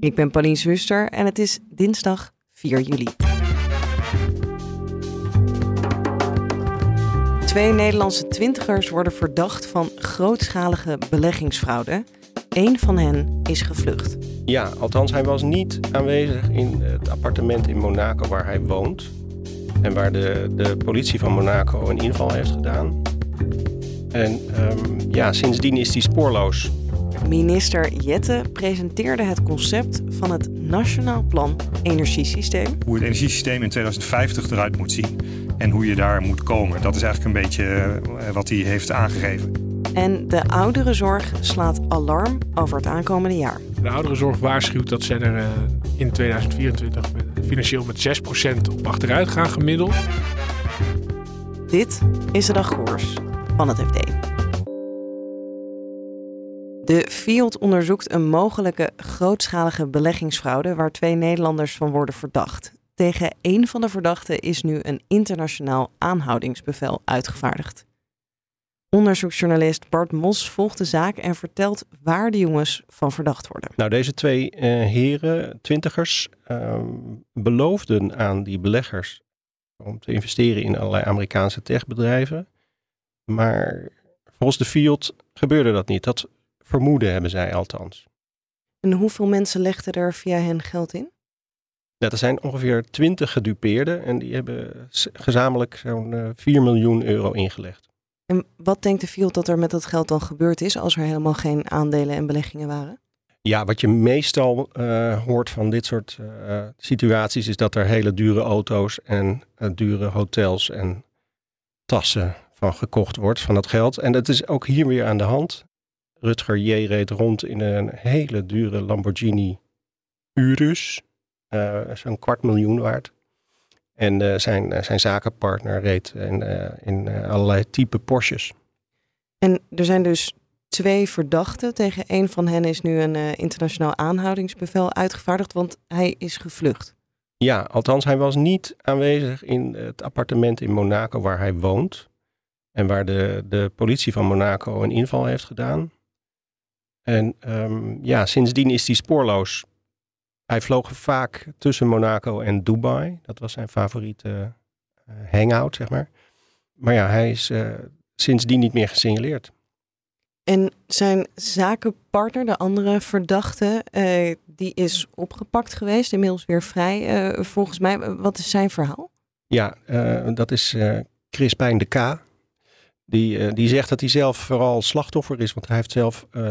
Ik ben Pauline Zuster en het is dinsdag 4 juli. Twee Nederlandse twintigers worden verdacht van grootschalige beleggingsfraude. Eén van hen is gevlucht. Ja, althans, hij was niet aanwezig in het appartement in Monaco waar hij woont. En waar de, de politie van Monaco een inval heeft gedaan. En um, ja, sindsdien is hij spoorloos. Minister Jette presenteerde het concept van het Nationaal Plan Energiesysteem. Hoe het energiesysteem in 2050 eruit moet zien en hoe je daar moet komen. Dat is eigenlijk een beetje eh, wat hij heeft aangegeven. En de ouderenzorg slaat alarm over het aankomende jaar. De ouderenzorg waarschuwt dat ze er eh, in 2024 financieel met 6% op achteruit gaan gemiddeld. Dit is de dagkoers van het FD. De Field onderzoekt een mogelijke grootschalige beleggingsfraude waar twee Nederlanders van worden verdacht. Tegen één van de verdachten is nu een internationaal aanhoudingsbevel uitgevaardigd. Onderzoeksjournalist Bart Mos volgt de zaak en vertelt waar de jongens van verdacht worden. Nou, deze twee uh, heren, twintigers, uh, beloofden aan die beleggers om te investeren in allerlei Amerikaanse techbedrijven. Maar volgens de Field gebeurde dat niet. Dat vermoeden hebben zij althans. En hoeveel mensen legden er via hen geld in? Ja, er zijn ongeveer 20 gedupeerden en die hebben gezamenlijk zo'n uh, 4 miljoen euro ingelegd. En wat denkt de Field dat er met dat geld dan gebeurd is als er helemaal geen aandelen en beleggingen waren? Ja, wat je meestal uh, hoort van dit soort uh, situaties is dat er hele dure auto's en uh, dure hotels en tassen van gekocht wordt van dat geld. En dat is ook hier weer aan de hand. Rutger J. reed rond in een hele dure Lamborghini Urus, zo'n kwart miljoen waard. En uh, zijn, uh, zijn zakenpartner reed in, in allerlei type Porsches. En er zijn dus twee verdachten. Tegen een van hen is nu een internationaal aanhoudingsbevel uitgevaardigd, want hij is gevlucht. Ja, althans, hij was niet aanwezig in het appartement in Monaco waar hij woont. En waar de, de politie van Monaco een inval heeft gedaan. En um, ja, sindsdien is hij spoorloos. Hij vloog vaak tussen Monaco en Dubai. Dat was zijn favoriete uh, hangout, zeg maar. Maar ja, hij is uh, sindsdien niet meer gesignaleerd. En zijn zakenpartner, de andere verdachte, uh, die is opgepakt geweest, inmiddels weer vrij. volgens mij, wat is zijn verhaal? Ja, dat is Crispijn de K. Die, uh, die zegt dat hij zelf vooral slachtoffer is, want hij heeft zelf uh,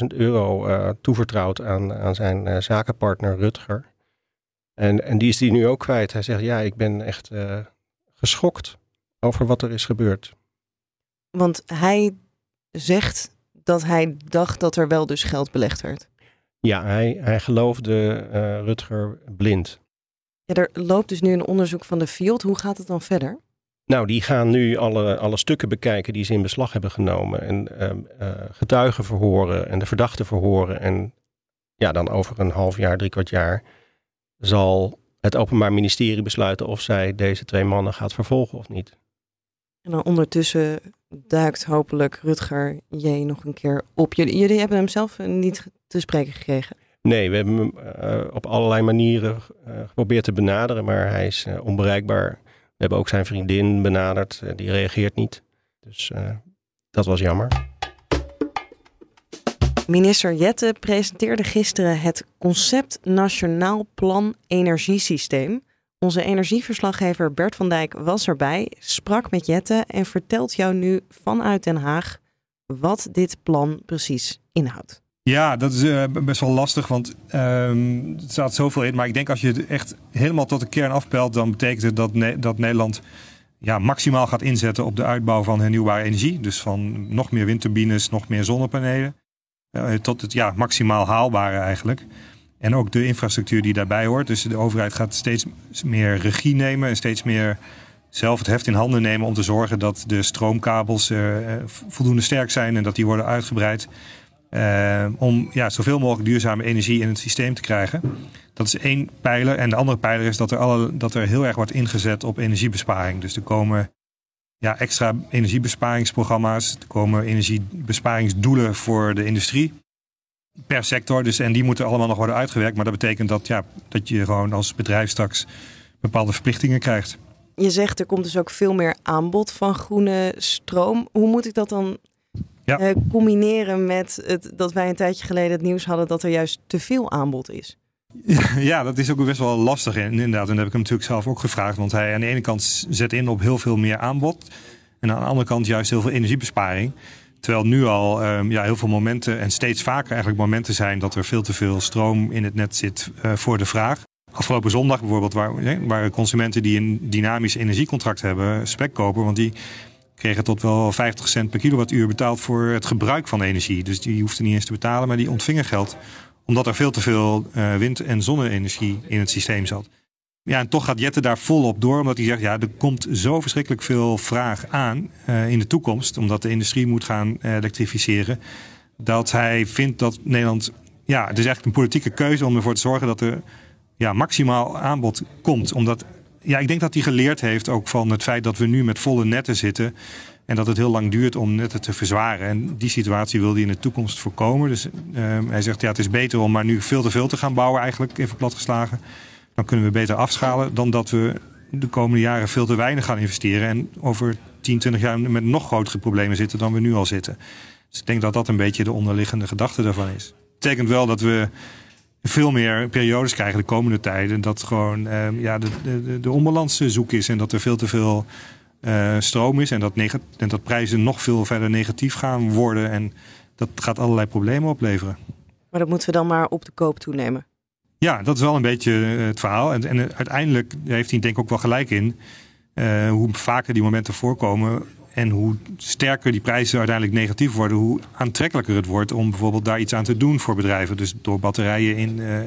60.000 euro uh, toevertrouwd aan, aan zijn zakenpartner Rutger. En, en die is die nu ook kwijt. Hij zegt, ja, ik ben echt geschokt over wat er is gebeurd. Want hij zegt dat hij dacht dat er wel dus geld belegd werd. Ja, hij, hij geloofde Rutger blind. Ja, er loopt dus nu een onderzoek van de Field. Hoe gaat het dan verder? Nou, die gaan nu alle, alle stukken bekijken die ze in beslag hebben genomen. En uh, getuigen verhoren en de verdachten verhoren. En ja, dan over een half jaar, drie kwart jaar zal het Openbaar Ministerie besluiten of zij deze twee mannen gaat vervolgen of niet. En dan ondertussen duikt hopelijk Rutger J. nog een keer op. Jullie, jullie hebben hem zelf niet te spreken gekregen? Nee, we hebben hem uh, op allerlei manieren uh, geprobeerd te benaderen, maar hij is uh, onbereikbaar. We hebben ook zijn vriendin benaderd, die reageert niet. Dus uh, dat was jammer. Minister Jette presenteerde gisteren het concept Nationaal Plan Energiesysteem. Onze energieverslaggever Bert van Dijk was erbij, sprak met Jette en vertelt jou nu vanuit Den Haag wat dit plan precies inhoudt. Ja, dat is uh, best wel lastig, want um, er staat zoveel in. Maar ik denk als je het echt helemaal tot de kern afpelt, dan betekent het dat, dat Nederland ja, maximaal gaat inzetten op de uitbouw van hernieuwbare energie. Dus van nog meer windturbines, nog meer zonnepanelen. Uh, tot het ja, maximaal haalbare eigenlijk. En ook de infrastructuur die daarbij hoort. Dus de overheid gaat steeds meer regie nemen en steeds meer zelf het heft in handen nemen om te zorgen dat de stroomkabels uh, voldoende sterk zijn en dat die worden uitgebreid. Uh, om ja, zoveel mogelijk duurzame energie in het systeem te krijgen. Dat is één pijler. En de andere pijler is dat er, alle, dat er heel erg wordt ingezet op energiebesparing. Dus er komen ja, extra energiebesparingsprogramma's. Er komen energiebesparingsdoelen voor de industrie. Per sector. Dus, en die moeten allemaal nog worden uitgewerkt. Maar dat betekent dat, ja, dat je gewoon als bedrijf straks bepaalde verplichtingen krijgt. Je zegt er komt dus ook veel meer aanbod van groene stroom. Hoe moet ik dat dan ja. uh, combineren met het, dat wij een tijdje geleden het nieuws hadden dat er juist te veel aanbod is? Ja, dat is ook best wel lastig inderdaad. En dat heb ik hem natuurlijk zelf ook gevraagd. Want hij aan de ene kant zet in op heel veel meer aanbod. En aan de andere kant juist heel veel energiebesparing. Terwijl nu al um, ja, heel veel momenten en steeds vaker eigenlijk momenten zijn dat er veel te veel stroom in het net zit uh, voor de vraag. Afgelopen zondag bijvoorbeeld waar consumenten die een dynamisch energiecontract hebben spek kopen. Want die kregen tot wel 50 cent per kilowattuur betaald voor het gebruik van energie. Dus die hoefden niet eens te betalen, maar die ontvingen geld omdat er veel te veel uh, wind- en zonne-energie in het systeem zat. Ja, en toch gaat Jette daar volop door, omdat hij zegt: ja, er komt zo verschrikkelijk veel vraag aan uh, in de toekomst, omdat de industrie moet gaan elektrificeren, dat hij vindt dat Nederland. Ja, het is eigenlijk een politieke keuze om ervoor te zorgen dat er ja, maximaal aanbod komt. Omdat, ja, ik denk dat hij geleerd heeft ook van het feit dat we nu met volle netten zitten. En dat het heel lang duurt om netten te verzwaren. En die situatie wil hij in de toekomst voorkomen. Dus uh, hij zegt, ja, het is beter om maar nu veel te veel te gaan bouwen, eigenlijk even platgeslagen. Dan kunnen we beter afschalen dan dat we de komende jaren veel te weinig gaan investeren. En over 10, 20 jaar met nog grotere problemen zitten dan we nu al zitten. Dus ik denk dat dat een beetje de onderliggende gedachte daarvan is. Het betekent wel dat we veel meer periodes krijgen de komende tijden. Dat gewoon uh, ja, de, de, de onbalans zoek is en dat er veel te veel uh, stroom is. En dat, en dat prijzen nog veel verder negatief gaan worden. En dat gaat allerlei problemen opleveren. Maar dat moeten we dan maar op de koop toenemen. Ja, dat is wel een beetje eh, het verhaal. En, en uiteindelijk heeft hij denk ik ook wel gelijk in. Uh, hoe vaker die momenten voorkomen en hoe sterker die prijzen uiteindelijk negatief worden, hoe aantrekkelijker het wordt om bijvoorbeeld daar iets aan te doen voor bedrijven. Dus door batterijen in, uh,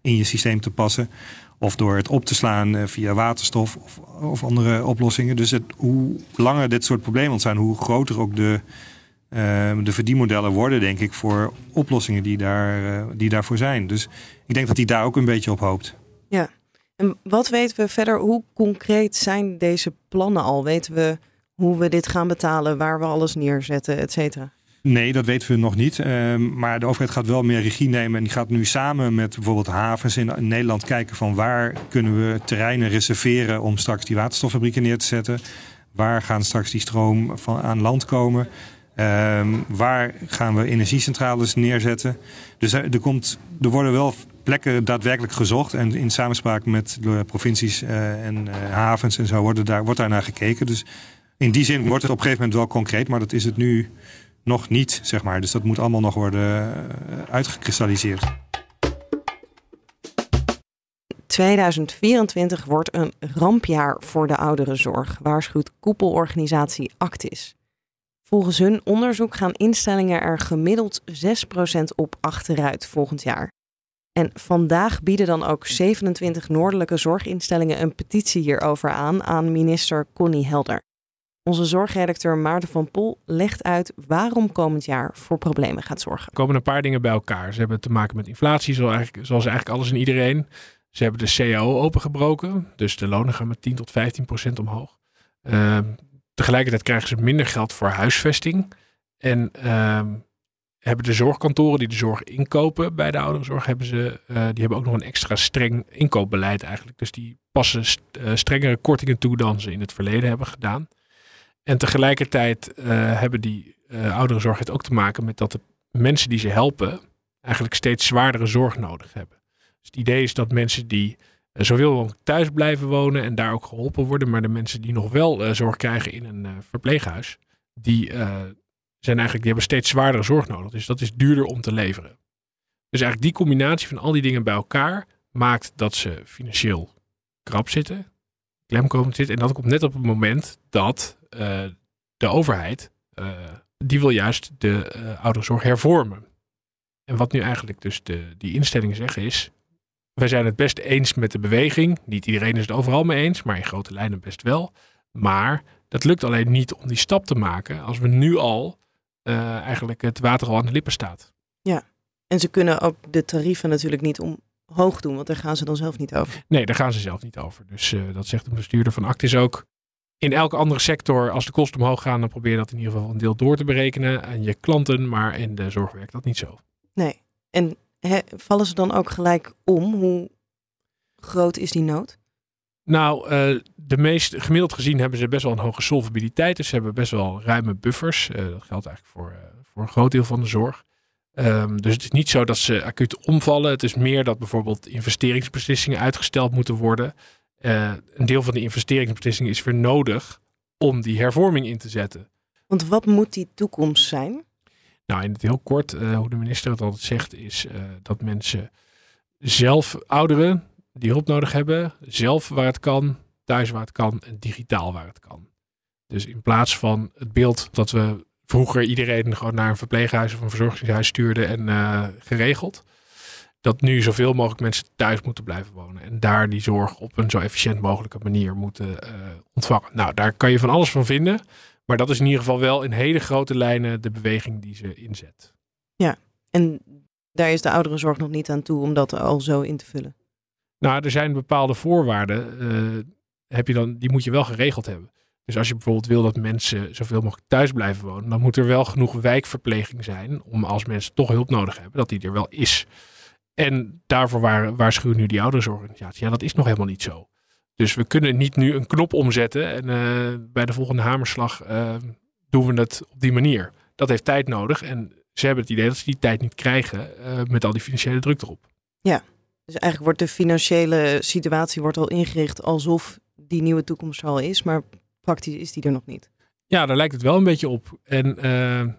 in je systeem te passen. Of door het op te slaan uh, via waterstof of, of andere oplossingen. Dus het, hoe langer dit soort problemen ontstaan, hoe groter ook de, uh, de verdienmodellen worden, denk ik, voor oplossingen die, daar, die daarvoor zijn. Dus ik denk dat hij daar ook een beetje op hoopt. Ja, en wat weten we verder? Hoe concreet zijn deze plannen al? Weten we hoe we dit gaan betalen, waar we alles neerzetten, et cetera? Nee, dat weten we nog niet. Uh, maar de overheid gaat wel meer regie nemen. En die gaat nu samen met bijvoorbeeld havens in Nederland kijken van waar kunnen we terreinen reserveren om straks die waterstoffabrieken neer te zetten. Waar gaan straks die stroom van aan land komen? Uh, waar gaan we energiecentrales neerzetten? Dus er, komt, er worden wel plekken daadwerkelijk gezocht. En in samenspraak met de provincies uh, en uh, havens en zo wordt daar, wordt daar naar gekeken. Dus in die zin wordt het op een gegeven moment wel concreet, maar dat is het nu nog niet, zeg maar. Dus dat moet allemaal nog worden eh, uitgekristalliseerd. 2024 wordt een rampjaar voor de ouderenzorg, waarschuwt koepelorganisatie Actis. Volgens hun onderzoek gaan instellingen er gemiddeld 6% op achteruit volgend jaar. En vandaag bieden dan ook 27 noordelijke zorginstellingen een petitie hierover aan aan minister Connie Helder. Onze zorgredacteur Maarten van Pol legt uit waarom komend jaar voor problemen gaat zorgen. Er komen een paar dingen bij elkaar. Ze hebben te maken met inflatie, zoals eigenlijk, alles en iedereen. Ze hebben de CAO opengebroken, dus de lonen gaan met 10 tot 15 procent omhoog. Uh, tegelijkertijd krijgen ze minder geld voor huisvesting. En uh, hebben de zorgkantoren die de zorg inkopen bij de ouderenzorg, hebben ze, uh, die hebben ook nog een extra streng inkoopbeleid eigenlijk. Dus die passen uh, strengere kortingen toe dan ze in het verleden hebben gedaan. En tegelijkertijd uh, hebben die uh, ouderenzorg het ook te maken met dat de mensen die ze helpen eigenlijk steeds zwaardere zorg nodig hebben. Dus het idee is dat mensen die uh, zoveel mogelijk thuis blijven wonen en daar ook geholpen worden, maar de mensen die nog wel zorg krijgen in een verpleeghuis, die, zijn eigenlijk, die hebben steeds zwaardere zorg nodig. Dus dat is duurder om te leveren. Dus eigenlijk die combinatie van al die dingen bij elkaar maakt dat ze financieel krap zitten, klemkomend zitten. En dat komt net op het moment dat uh, de overheid, uh, die wil juist de uh, ouderenzorg hervormen. En wat nu eigenlijk dus de, die instellingen zeggen is, wij zijn het best eens met de beweging. Niet iedereen is het overal mee eens, maar in grote lijnen best wel. Maar dat lukt alleen niet om die stap te maken als we nu al uh, eigenlijk het water al aan de lippen staat. Ja, en ze kunnen ook de tarieven natuurlijk niet omhoog doen, want daar gaan ze dan zelf niet over. Nee, daar gaan ze zelf niet over. Dus uh, dat zegt de bestuurder van Actis ook. In elke andere sector, als de kosten omhoog gaan, dan probeer je dat in ieder geval een deel door te berekenen aan je klanten. Maar in de zorg werkt dat niet zo. Nee. En vallen ze dan ook gelijk om? Hoe groot is die nood? Nou, uh, de meest gemiddeld gezien hebben ze best wel een hoge solvabiliteit. Dus ze hebben best wel ruime buffers. Uh, dat geldt eigenlijk voor, uh, voor een groot deel van de zorg. Um, dus het is niet zo dat ze acuut omvallen. Het is meer dat bijvoorbeeld investeringsbeslissingen uitgesteld moeten worden. Een deel van de investeringsbeslissingen is weer nodig om die hervorming in te zetten. Want wat moet die toekomst zijn? Nou, in het heel kort, hoe de minister het altijd zegt, is dat mensen zelf, ouderen, die hulp nodig hebben, zelf waar het kan, thuis waar het kan en digitaal waar het kan. Dus in plaats van het beeld dat we vroeger iedereen gewoon naar een verpleeghuis of een verzorgingshuis stuurden en uh, geregeld, dat nu zoveel mogelijk mensen thuis moeten blijven wonen en daar die zorg op een zo efficiënt mogelijke manier moeten uh, ontvangen. Nou, daar kan je van alles van vinden, maar dat is in ieder geval wel in hele grote lijnen de beweging die ze inzet. Ja, en daar is de ouderenzorg nog niet aan toe om dat al zo in te vullen. Nou, er zijn bepaalde voorwaarden, uh, heb je dan, die moet je wel geregeld hebben. Dus als je bijvoorbeeld wil dat mensen zoveel mogelijk thuis blijven wonen, dan moet er wel genoeg wijkverpleging zijn om als mensen toch hulp nodig hebben, dat die er wel is. En daarvoor waar, waarschuwen nu die ouderenzorganisatie. Ja, dat is nog helemaal niet zo. Dus we kunnen niet nu een knop omzetten en uh, bij de volgende hamerslag uh, doen we het op die manier. Dat heeft tijd nodig en ze hebben het idee dat ze die tijd niet krijgen met al die financiële druk erop. Ja, dus eigenlijk wordt de financiële situatie wordt al ingericht alsof die nieuwe toekomst er al is, maar praktisch is die er nog niet. Ja, daar lijkt het wel een beetje op. En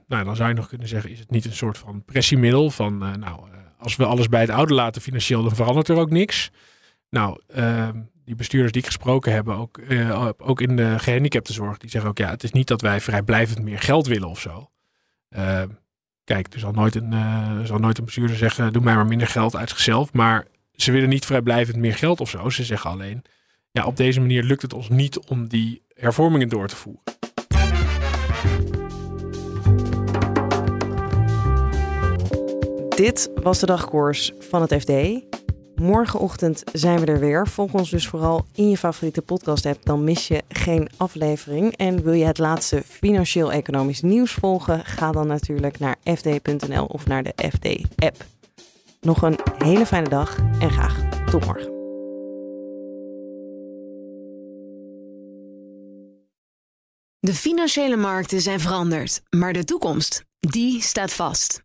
nou, dan zou je nog kunnen zeggen, is het niet een soort van pressiemiddel van, nou, als we alles bij het oude laten financieel, dan verandert er ook niks. Nou, ehm, die bestuurders die ik gesproken heb, ook, ook in de gehandicaptenzorg, die zeggen ook, ja, het is niet dat wij vrijblijvend meer geld willen of zo. Ehm, kijk, er zal nooit, een, zal nooit een bestuurder zeggen, doe mij maar minder geld uit zichzelf. Maar ze willen niet vrijblijvend meer geld of zo. Ze zeggen alleen, ja, op deze manier lukt het ons niet om die hervormingen door te voeren. Dit was de dagkoers van het FD. Morgenochtend zijn we er weer. Volg ons dus vooral in je favoriete podcast-app, dan mis je geen aflevering. En wil je het laatste financieel-economisch nieuws volgen? Ga dan natuurlijk naar fd.nl of naar de FD-app. Nog een hele fijne dag en graag tot morgen. De financiële markten zijn veranderd, maar de toekomst, die staat vast.